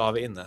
Da er vi inne.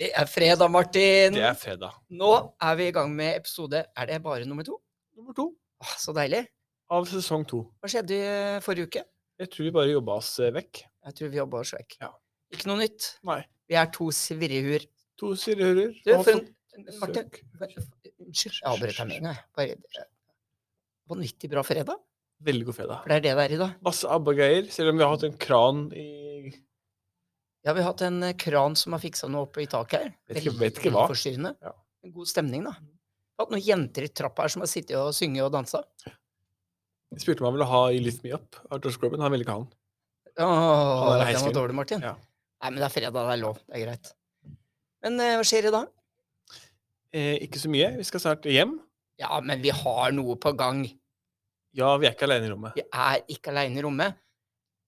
Det er fredag, Martin. Det er fredag. Nå er vi i gang med episode Er det bare nummer to? Nummer to Åh, så deilig. av sesong to. Hva skjedde i eh, forrige uke? Jeg tror vi bare jobba oss eh, vekk. Jeg tror vi jobba oss vekk. Ja. Ikke noe nytt. Nei. Vi er to svirrehuer. To svirrehuer. Du, for en Martin, Unnskyld, jeg avbrøt deg med en gang. Vanvittig bra fredag. Veldig god fredag. For det er det det er i dag. Masse ABBA-greier, selv om vi har hatt en kran i Ja, vi har hatt en eh, kran som har fiksa noe oppe i taket her. Vet ikke- vet ikke hva. Forstyrrende. Ja. En god stemning, da. Vi har hatt noen jenter i trappa her som har sittet og synget og dansa. Jeg spurte om han ville ha i Lift Me Up av Josh Groban. Han ville ikke ha den. Åh, den var dårlig, Martin. Ja. Nei, men det er fredag, det er lov. Det er greit. Men eh, hva skjer i dag? Eh, ikke så mye. Vi skal snart hjem. Ja, men vi har noe på gang. Ja, vi er ikke alene i rommet. Vi er ikke aleine i rommet.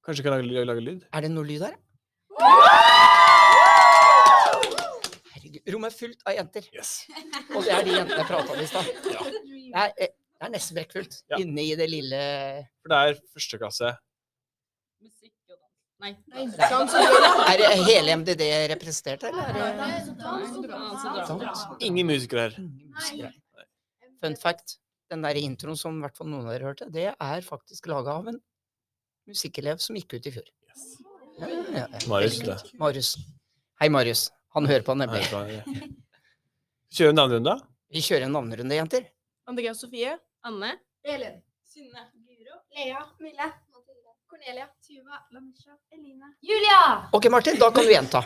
Kanskje vi kan lage, lage lyd? Er det noe lyd her? Herregud, rommet er fullt av jenter. Yes. Og det er de jentene jeg prata om i stad. Ja. Det er, eh, det er nesten brekkfullt Ja. inne i det lille For det er første klasse. Musikk og dans. Nei. Er hele MDD representert, eller? Er det Dans. sant? Ingen musikere her. Musikere. Fun fact. Den der introen som i hvert fall noen av dere hørte, det er faktisk laga av en musikkelev som gikk ut i fjor. Yes. Ja, ja, ja. Marius, det. Marius. Hei, Marius. Han hører på nemlig. kjører en navnerunde? Vi kjører en navnerunde, jenter. Andrea Sofie. Anne. Elin. Synne. Guro. Lea. Mille. Mathilde. Cornelia. Tuva. Lanisha. Eline. Julia! Ok, Martin, da kan du gjenta.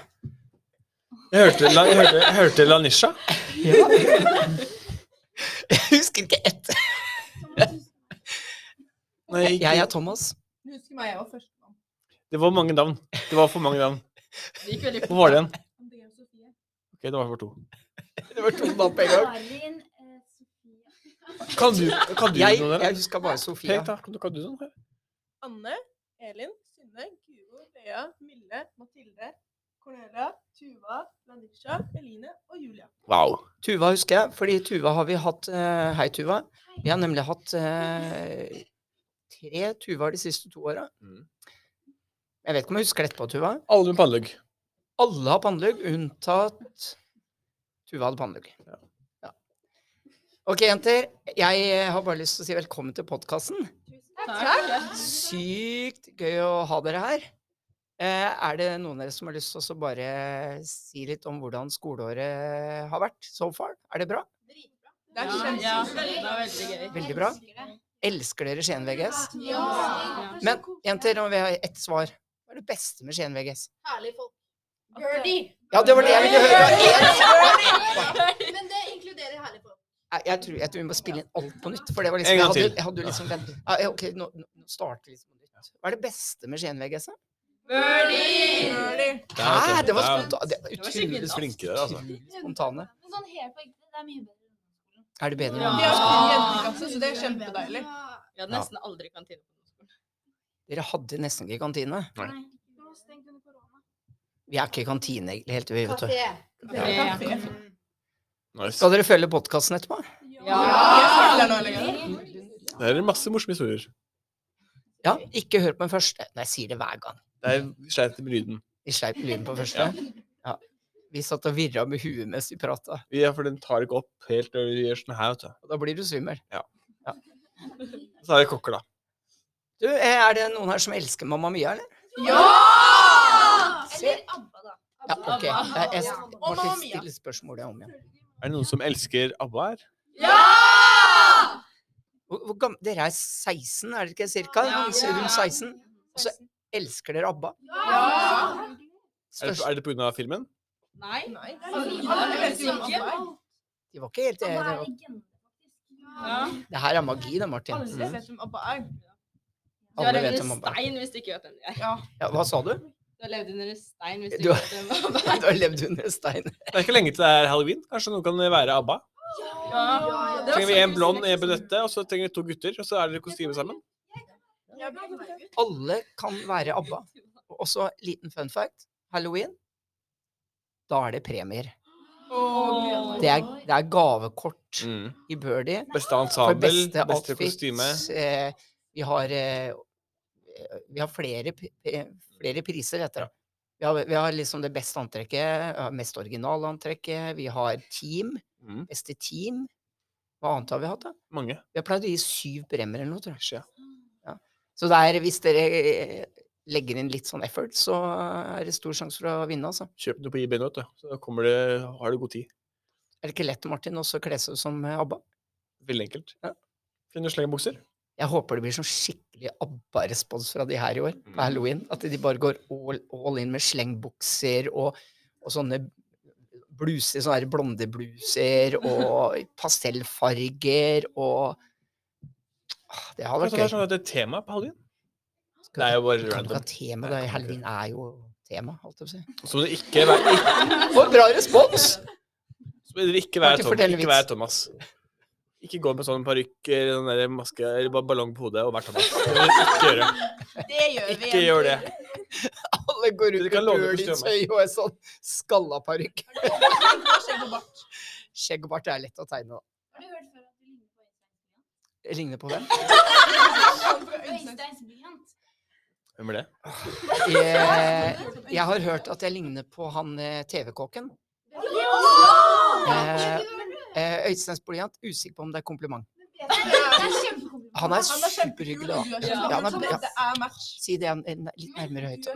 Jeg hørte, La- jeg hørte, jeg hørte Lanisha. Jeg husker ikke ett. Nei, Jeg er. Thomas. Du husker meg, var førstemann. Det var mange navn. Det var for mange navn. Det gikk veldig Hvor var det igjen? Ok, det var for to. Det var to navn på en gang. Karin. Eh, Sofie. Kan du, kan du Jeg, noen der? jeg husker bare Sofia. Hei. Kan du, kan du noen? Anne, Elin, Synne, Guro, Lea, Mille, Mathilde, Cornelia, Tuva, Lanisha, Eline og Julia. Wow. Tuva husker jeg, fordi Tuva har vi hatt uh, Hei, Tuva. Vi har nemlig hatt uh, tre Tuvaer de siste to åra. Mm. Jeg vet ikke om jeg husker dette på Tuva. Alle med pannelugg. Alle har pannelugg, unntatt Tuva hadde pannelugg. Ja. Ja. Ok, jenter. Jeg eh, har bare lyst til å si velkommen til podkasten. Takk. Sykt gøy å ha dere her. Eh, er det noen av dere som har lyst til å bare si litt om hvordan skoleåret har vært so far? Er det bra? Det er Ja, kjempegøy. ja, det er veldig gøy. Veldig bra. Elsker dere Skien VGS? Ja. Men jenter, nå vil jeg ha ett svar. Er det beste med Skien VGS? Herlige folk. Birdie. Ja, det var det jeg ville høre. Men det inkluderer herlige folk. Jeg tror, jeg tror vi må spille inn alt på nytt. For det var liksom, En jeg gang hadde, til. jeg hadde jo liksom vent- ja, ja, Ok, nå, nå starter vi liksom på nytt. Hva er det beste med Skien VGS? Birdie! Birdie. Hæ? Det var spontant. Utrolig Flinke der, altså. spontane. Sånn helt på ekte, det er mye bedre. Er det bedre? Ja. Jenteklasse, så det er kjempedeilig. Vi hadde nesten aldri kantine på. Dere hadde nesten ikke kantine. Nei. Nei, det var stengt under korona. Vi er ikke i kantine helt, vi, vet du. Ja. Nice. Skal dere følge podkasten etterpå? Ja. Det er masse morsomme historier. Ja, ikke hør på den første. Nei, jeg sier det hver gang. Det er sleit med lyden. Vi sleip lyden på første. Ja. Vi satt og virra med huet mens vi prata. Ja, for den tar ikke opp helt når vi gjør sånn her, vet du. Og da blir du svimmel. Så er det kokker, da. Du, eh, er det noen her som elsker Mamma Mia, eller? Ja! Eller ABBA, da. Ja, ok. Jeg, jeg måtte stille spørsmålet om igjen. Er det noen som elsker ABBA her? Hvor, hvor gammel, dere er 16, er dere ikke cirka? Ja. Rundt 16? Og så elsker dere ABBA? Ja! Er det, er det pga. filmen? Nei. Nei. Er. de var ikke helt det, det, det her er magi, da, Martin. Alle vet hvem ABBA er. Du har levd under stein hvis du ikke vet hvem de er. Ja. Ja, hva sa du? Du har levd under stein hvis du Du ikke har- vet hvem de er. Du har levd under stein. Det er ikke lenge til det er halloween. Kanskje noen kan være ABBA? Ja. ja, ja. Trenger vi en blond, en brunette, og så trenger vi to gutter, og så er dere kostyme sammen? Alle kan være ABBA. Og så liten fun fact. Halloween, da er det premier. Oh, Det er, det er gavekort Mm. i Birdie Beste for ensemble, beste beste, outfit. kostyme. Eh, vi har eh, vi har flere, flere priser etter det. Vi har, vi har liksom det beste antrekket, mest originale antrekket, vi har team, Mm. beste team. Hva annet har vi hatt, da? Mange. Vi har pleid å gi syv bremmer eller noe, tror jeg. Ja. Så det er, hvis dere eh, legger inn litt sånn effort, så er det stor sjanse for å vinne, altså. Kjøp noe på IB nå, vet du. Så kommer det, har du god tid. Er det ikke lett, Martin, også å kle seg som ABBA? Veldig enkelt. Ja. Finner slengebukser. Jeg håper det blir sånn skikkelig ABBA-respons fra de her i år, på Mm. halloween. At de bare går all, all in med slengbukser og, og sånne bluser, sånne blondebluser og pastellfarger og Ah, Det hadde vært gøy. sånn det er tema på halloween? Skal Det er jo bare random. tema, da. Halloween er jo tema, holdt jeg på å si. Så må det ikke være, ikke, bra respons! så må dere ikke være, Tom, ikke være Thomas. Ikke gå med sånn parykk eller sånn der maske ballong på hodet og hvert annet. Det ikke gjør Det gjør vi. Ikke gjør det. Alle går ut med Bjørnitshøy og en sånn skalla parykk. Skjegg og bart. Skjegg og bart er lett å tegne, da. Har du hørt før at du ligner på Jeg Ligner på hvem? Hvem er det? Jeg, jeg har hørt at jeg ligner på han eh, TV-kåken. Eh, eh, Øysteins blyant. Usikker på om det er kompliment. Han er er superhyggelig, da. er Ja, han er- ja. Si det en, en, litt nærmere høyt.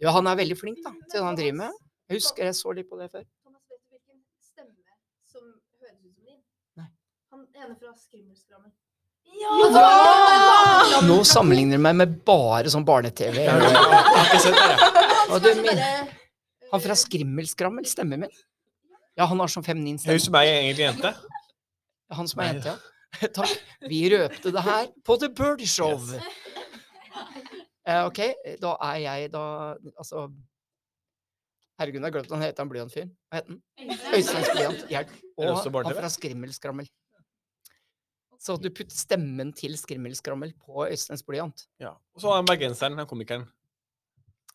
Ja, han er veldig flink da, til det han driver med. Jeg husker jeg så litt på det før. Thomas, vet du hvilken stemme som høres ut som. Han ene fra Skrimmelskrammel. Nå sammenligner du meg med bare sånn barne-TV. Og du, min, han fra Skrimmelskrammel, stemmen min. Ja, han har sånn feminin stemme. Hun som er egentlig jente. Han som er Nei. jente, ja. Takk. Vi røpte det her på The Birdie Show. Eh, ok, da er jeg da Altså Herregud, jeg har glemt hva han heter, han blyantfyren. Hva het han? Øysteins blyant. Hjelp. Og han fra Skrimmelskrammel. Så du putter stemmen til Skrimmelskrammel på Øysteins blyant. Ja. Og så har han bergenseren, han komikeren.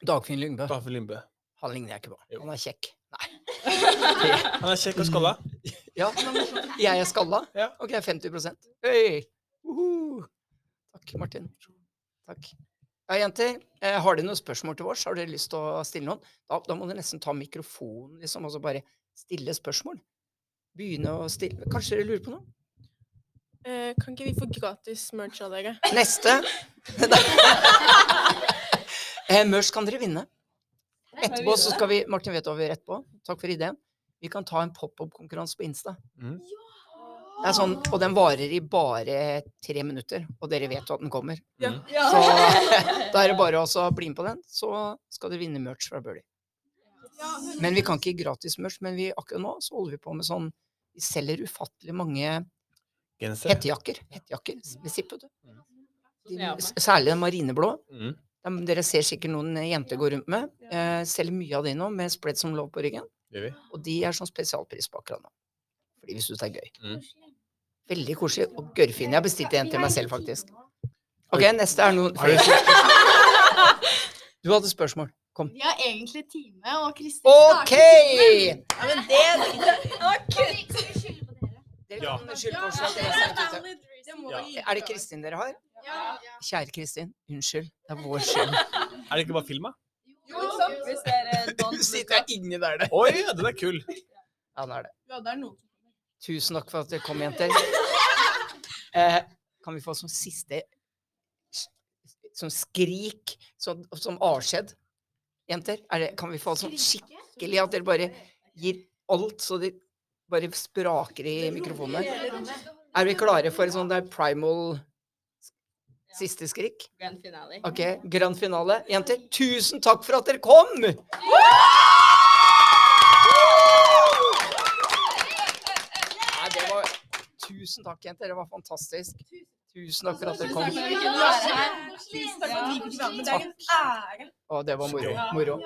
Dagfinn Lyngbø. Dagfinn Lyngbø. Han ligner jeg ikke på. Han er kjekk. Nei. Han er kjekk og skalla. Ja, jeg er skalla? Ja. Ok, 50% Hei! Uhu. Takk, Martin. Takk. Ja, jenter. Eh, har dere noen spørsmål til oss? Har dere lyst til å stille noen? Da, da må dere nesten ta mikrofonen, liksom, og så bare stille spørsmål. Begynne å stille Kanskje dere lurer på noe? Eh, kan ikke vi få gratis merch av dere? Neste. eh, merch kan dere vinne. Etterpå så skal vi Martin vet hva vi er rett på. Takk for ideen. Vi kan ta en pop-up-konkurranse på Insta. Mm. Det er sånn, og den varer i bare tre minutter, og dere vet jo at den kommer. Ja. Ja. Så da er det bare å bli med på den, så skal dere vinne merch fra Birdie. Men vi kan ikke gi gratis merch, men vi, akkurat nå så holder vi på med sånn Vi selger ufattelig mange Genser. hettejakker. Hettejakker med zipp, vet du. De, Ja. s- særlig den marineblå. Mm. Dem- Dere ser sikkert noen jenter gå rundt med. Eh, selger mye av de nå, med spread som lov på ryggen. Og de er sånn spesialpris på akkurat nå. Fordi vi syns det er gøy. Mm. Veldig koselig og gørrfin. Jeg har bestilt en til meg selv, faktisk. Ok, neste er noen du hadde spørsmål. Kom. Vi har egentlig time, og Kristin OK! Ja, men det Det skylde på dere? Kan skylde på oss er. Er det. Kristin dere har? Ja. Kjære Kristin, unnskyld. Det er vår skyld. Er det ikke bare film, da? Jo, ikke? Hvis dere don't Du sitter inni der, det. Oi, ja, den er kul. Ja, den er det. Ja, det er noe. Tusen takk for at dere kom, jenter. Eh, kan vi få som siste Som skrik som, som avskjed? Jenter, er det, kan vi få sånn skikkelig at dere bare gir alt så det bare spraker i mikrofonene? Er vi klare for sånn der primal siste skrik? Grand finale. Ok, grand finale. Jenter, tusen takk for at dere kom! Nei, det var Tusen takk, jenter. Det var fantastisk. Tusen takk for at dere kom. Tusen takk for at vi fikk være med. Det er en ære. Å, det var moro. moro.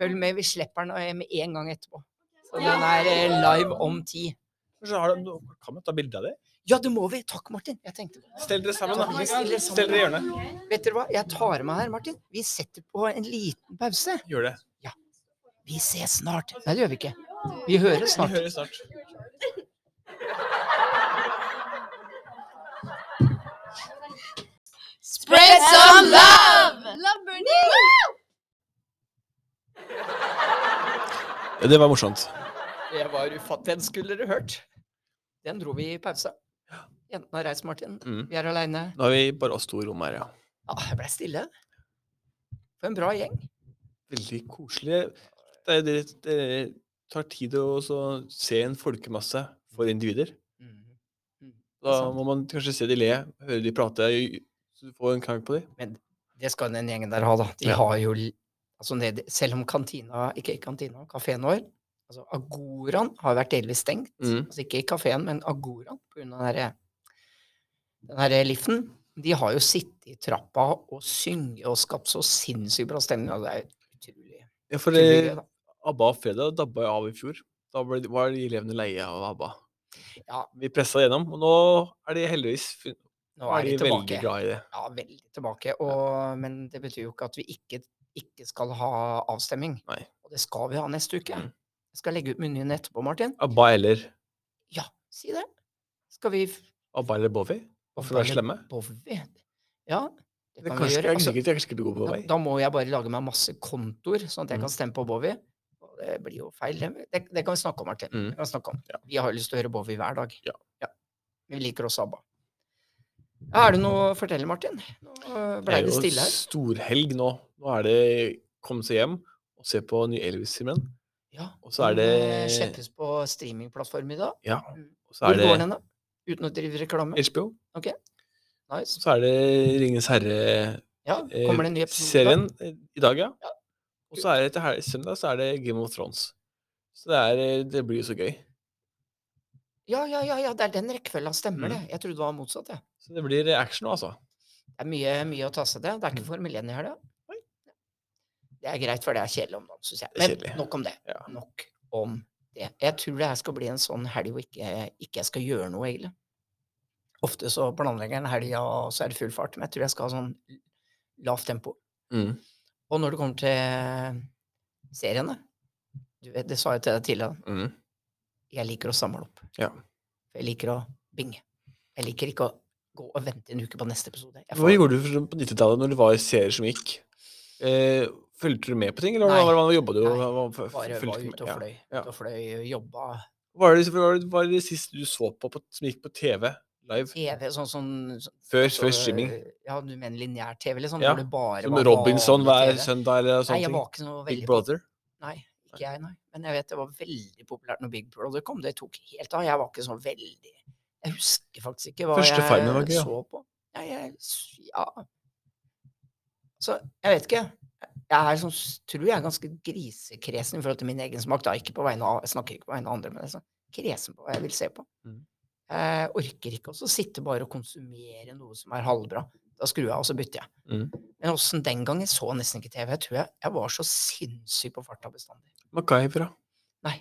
Følg med, vi slipper den eh, med en gang etterpå. Så den er eh, live om ti. Kanskje har du, kan man ta bilde av det? Ja, det må vi! Takk, Martin. Jeg tenkte Stell dere sammen, da. Stell dere i hjørnet. Vet dere hva? Jeg tar meg her, Martin. Vi setter på en liten pause. Gjør det. Ja. Vi ses snart. Nei, det gjør vi ikke. Vi høres snart. Vi hører snart. Spread some love! Love burning! Det var morsomt. Det var ufattelig. Den skulle dere hørt. Den dro vi i pause. Jentene har reist, Martin. Mm. Vi er aleine. Nå har vi bare oss to i rommet her, ja. Ja, jeg ble stille. For en bra gjeng. Veldig koselig. Det, er- det, det tar tid å så se en folkemasse for individer. Mm. Mm. Er Da må man kanskje se de le, høre de prate, så du får en klang på de. Det skal den gjengen der ha, da. De Ja. har jo altså nede, Selv om kantina, ikke kantina, kafeen vår altså Agoraen har vært delvis stengt. Mm. Altså ikke kafeen, men Agoraen pga. den derre den her liften. De har jo sittet i trappa og synget og skapt så sinnssykt bra stemning. og Det er utrolig, Ja, for det. ABBA og Fredag dabba jo av i fjor. Da ble, var de elevene leie av ABBA. Ja. Vi pressa gjennom, og nå er de heldigvis Nå er er de de veldig glad i det. Ja, veldig tilbake. Og, men det betyr jo ikke at vi ikke, ikke skal ha avstemming. Nei. Og det skal vi ha neste uke. Mm. Jeg skal legge ut menyen etterpå, Martin. ABBA eller Ja, si det. Skal vi ABBA eller Bowie? For å være slemme? Ja, det kan det vi gjøre. er Altså, da, da må jeg bare lage meg masse kontoer, sånn at jeg Mm. kan stemme på Bowie. Det blir jo feil. Det, det, kan vi snakke om, Martin. Mm. Vi snakke om. Ja. Vi har jo lyst til å høre Bowie hver dag. Ja. Vi liker også ABBA. Er det noe å fortelle, Martin? Nå Det ble her. det jo stille her. storhelg nå. Nå er det komme seg hjem og se på ny Elvis-filmen. Ja, Og så er eh, det Kjempes på streamingplattform i dag. Ja. Mm. Og så er Hvor går det den, da? Uten å drive reklame? HBO. Nice. Så er det Ringenes herre Ja, eh, det i dag? eh, i dag, ja. Ja. Og så er det til søndag så er det Game of Thrones. Så det, er, eh, det blir jo så gøy. Ja, ja, ja, ja, det er den rekkefølga. Stemmer Mm. det. Jeg trodde det var motsatt, jeg. Så det blir action nå, altså. Det er mye, mye å ta seg til. Det er ikke Mm. for millennium her, helga. Det er greit, for det er kjedelig om dagen, syns jeg. Men nok om det. Ja. Nok om det. Jeg tror det her skal bli en sånn helg hvor ikke, ikke jeg skal gjøre noe, egentlig. Ofte så planlegger en helga, og så er det full fart. Men jeg tror jeg skal ha sånn lavt tempo. Mm. Og når det kommer til seriene du vet, Det sa jeg til deg tidligere. Mm. Jeg liker å samle opp. Ja. Jeg liker å binge. Jeg liker ikke å gå og vente en uke på neste episode. Jeg Hva gjorde du på 90-tallet når det var serier som gikk? Eh, fulgte du med på ting, eller Nei. hva, jobba du Nei, Bare var ute og fløy. ja. Ute og fløy, jobba. Hva var det, var det, siste du så på, på som gikk på TV? TV, sånn sånn sånn, Før, så, før streaming? eh, Ja, du mener lineær-TV, liksom? Ja, det bare Som Robinson hver søndag eller sånne Nei, jeg var ikke noe Big Brother? Nei, ikke jeg, nei. Men jeg vet det var veldig populært når Big Brother kom. Det tok helt av. Jeg var ikke sånn veldig Jeg husker faktisk ikke hva Første jeg var gøy, ja. så på. Ja, jeg Ja. Så jeg vet ikke. Jeg er sånn, tror jeg er ganske grisekresen i forhold til min egen smak. Da. Ikke på vegne av, jeg snakker ikke på vegne av andre, men jeg er sånn kresen på hva jeg vil se på. Mm. Jeg orker ikke også sitte bare og konsumere noe som er halvbra. Da skrur jeg, og så bytter jeg. Mm. Men åssen den gangen så jeg nesten ikke TV. Jeg tror jeg, jeg var så sinnssyk på farta bestandig. MacGyver, da? Nei.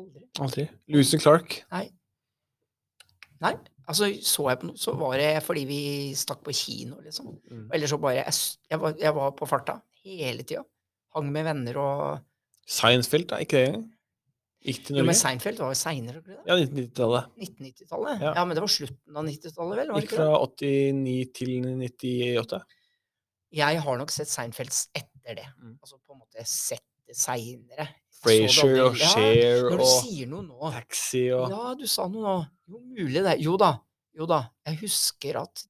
Aldri. Aldri. And Clark? Nei. Nei. Altså, så jeg på noe, så var det fordi vi stakk på kino, liksom. Mm. Eller så bare Jeg, jeg, var, jeg var på farta hele tida. Hang med venner og Seinfeld, da? Ikke det? Gikk til Jo, men Seinfeld var jo seinere. Ja, 1990-tallet. 1990-tallet? Ja. Ja. men det var slutten av 90-tallet, vel? Var Gikk fra 89 til 98. Jeg har nok sett Seinfelds etter det. Mm. Altså på en måte sett det seinere. Frasier og Når du og sier noe nå Taxi og Ja, du sa noe nå. Jo, mulig det. Jo da. Jo da. Jeg husker at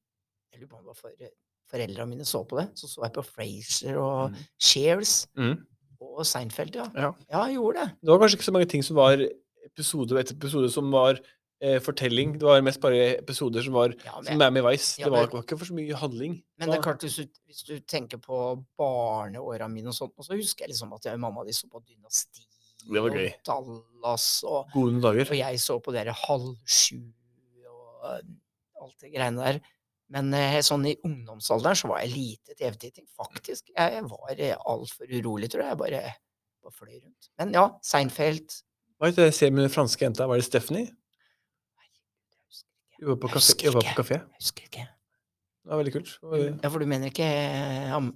Jeg lurer på om det var for, foreldra mine så på det. Så så jeg på Frasier og Mm. Shares Mm. Og Seinfeld, ja. Ja. Ja, jeg gjorde det. Det var kanskje ikke så mange ting som var episode etter episode som var eh, fortelling. Det var mest bare episoder som var Ja, som men, Miami Vice. Ja, Det var, men- var ikke for så mye handling. men det er klart, hvis du, hvis du tenker på barneåra mine og sånt, og så husker jeg liksom at jeg og mamma de så på Dynasti Det var og. Dallas og. Og jeg så på dere halv sju og eh, alt det greiene der. Men eh, sånn i ungdomsalderen så var jeg lite TV-titting, faktisk. Jeg var eh, altfor urolig, tror jeg. Jeg bare, bare fløy rundt. Men ja, Seinfeld Hva het det serien med den franske jenta? Var det Stephanie? Hun var på kafé. Jeg husker ikke. Det var veldig kult. Var, Ja, for du mener ikke eh, Am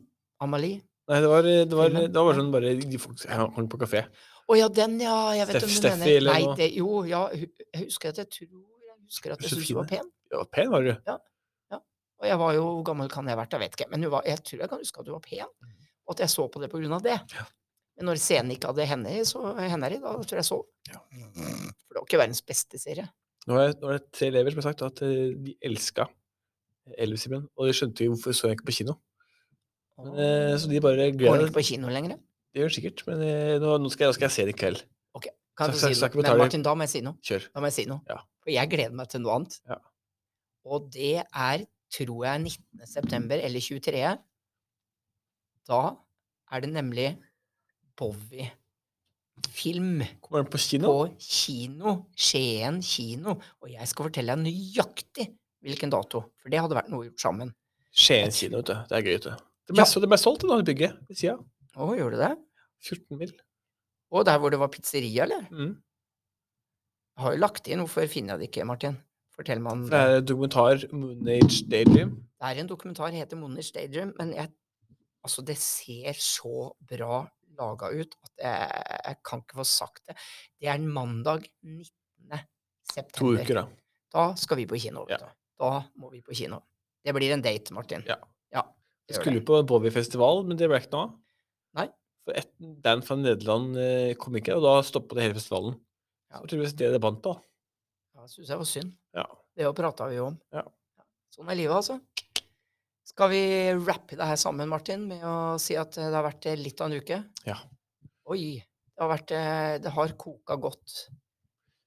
Amalie? nei, det var, det var, det var bare sånn bare de folk hang på kafé. Å ja, den, ja. Jeg vet Steff- om du Steffi mener. Nei, det, jo, ja. Jeg husker at jeg tror Jeg husker at jeg syntes hun var pen. Ja, pen var du. Og jeg var jo Hvor gammel kan jeg ha vært? Jeg vet ikke. Men var, jeg tror jeg kan huske at hun var pen. Og at jeg så på det på grunn av det. Ja. Men når scenen ikke hadde henne i, så henne i, da tror jeg så. For det var ikke verdens beste serie. Nå er, nå er det tre elever som har sagt at eh, de elska Elvis-filmen, og de skjønte ikke hvorfor så jeg ikke på kino. Men, eh, så de bare Går de gleder ikke på kino lenger? Det gjør de sikkert, men eh, nå, nå, skal jeg, nå skal jeg se det i kveld. Kan Så- du si noe? Men Martin, da må jeg si noe. Kjør. Da må jeg si noe. Ja. For jeg gleder meg til noe annet. Ja. Og det er, tror jeg, 19. september eller 23. Da er det nemlig Bowie-film Kommer den på kino? på kino. Skien kino. Og jeg skal fortelle deg nøyaktig hvilken dato. For det hadde vært noe gjort sammen. Skien kino, vet du. Det er gøy, vet du. Det ble, ja. det ble solgt, det, det bygget ved sida. Å, gjorde det? 14 mil. Og der hvor det var pizzeria, eller? Mm. Jeg har jo lagt inn. Hvorfor finner jeg det ikke, Martin? Fortell meg om Det det. er dokumentar 'Moonage Daydream. Det er en dokumentar, heter 'Moonage Daydream, men jeg, altså det ser så bra laga ut at jeg, jeg kan ikke få sagt det. Det er en mandag 19. To september. uker, da. Da skal vi på kino. Ja. Da. Da må vi på kino. Det blir en date, Martin. Ja. ja Vi skulle det. på en Bowie-festival, men det ble ikke noe av. Nei. For et band fra Nederland eh, kom ikke, og da stoppa det hele festivalen. Ja. Så tydeligvis det det bandt på. Syns jeg var synd. Ja. Det prata vi jo om. Ja. Sånn er livet, altså. Skal vi rappe det her sammen, Martin, med å si at eh, det har vært eh, litt av en uke? Ja. Oi. Det har vært eh, Det har koka godt.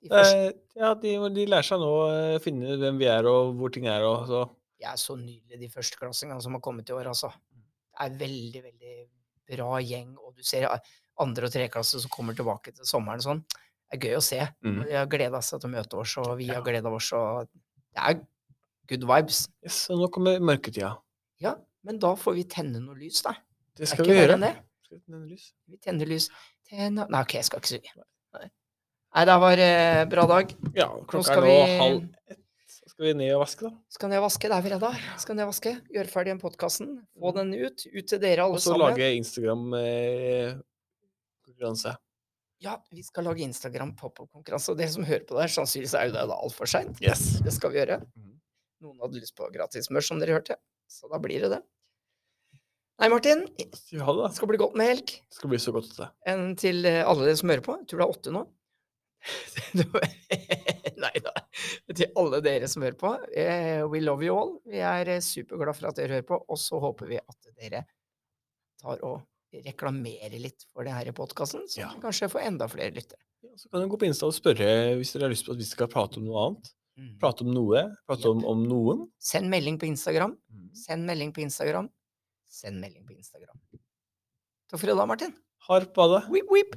Eh, ja, de, de lærer seg nå å finne hvem vi er og hvor ting er og så. det er så nydelig, de førsteklassingene som har kommet i år, altså. Det er veldig, veldig bra gjeng, og du ser eh, andre- og tredjeklasse som kommer tilbake til sommeren sånn. Er gøy å se. Mm. De har gleda seg til å møte oss, og vi Ja. har gleda oss, og det er good vibes. Yes, og nå kommer mørketida. Ja, men da får vi tenne noe lys, da. Det skal vi gjøre. det? Skal vi tenne lys? Vi tenner lys. Tenne... Nei, OK, jeg skal ikke si. Nei, Nei det var eh, bra dag. Ja, klokka er nå vi- halv ett. Så skal vi ned og vaske, da. Skal ned og vaske. Det er fredag. Skal ned og vaske. Gjøre ferdig den podkasten. Få den ut. Ut til dere alle sammen. Og så lage Instagram-konkurranse. Ja, vi skal lage Instagram pop-up-konkurranse. Og dere som hører på der, sannsynligvis er jo det da altfor seint. yes. Det skal vi gjøre. Mhm. Noen hadde lyst på gratis merch, som dere hørte. Så da blir det det. Nei, Martin. Ja, det, skal bli godt med helg. Det skal bli så godt. Det. enn til eh, alle dere som hører på. Jeg tror det er åtte nå. Nei da. Til alle dere som hører på. eh, We love you all. Vi er eh, superglad for at dere hører på, og så håper vi at dere tar og reklamerer litt for denne podkasten, så Ja. kanskje får enda flere lyttere. Ja, så kan du gå på Insta og spørre hvis dere har lyst på at vi skal prate om noe annet. Prate om noe. Prate om, om noen. Send melding på Instagram. Send melding på Instagram. Send melding på Instagram. Takk for i dag, Martin. Harp badet. Whip, whip.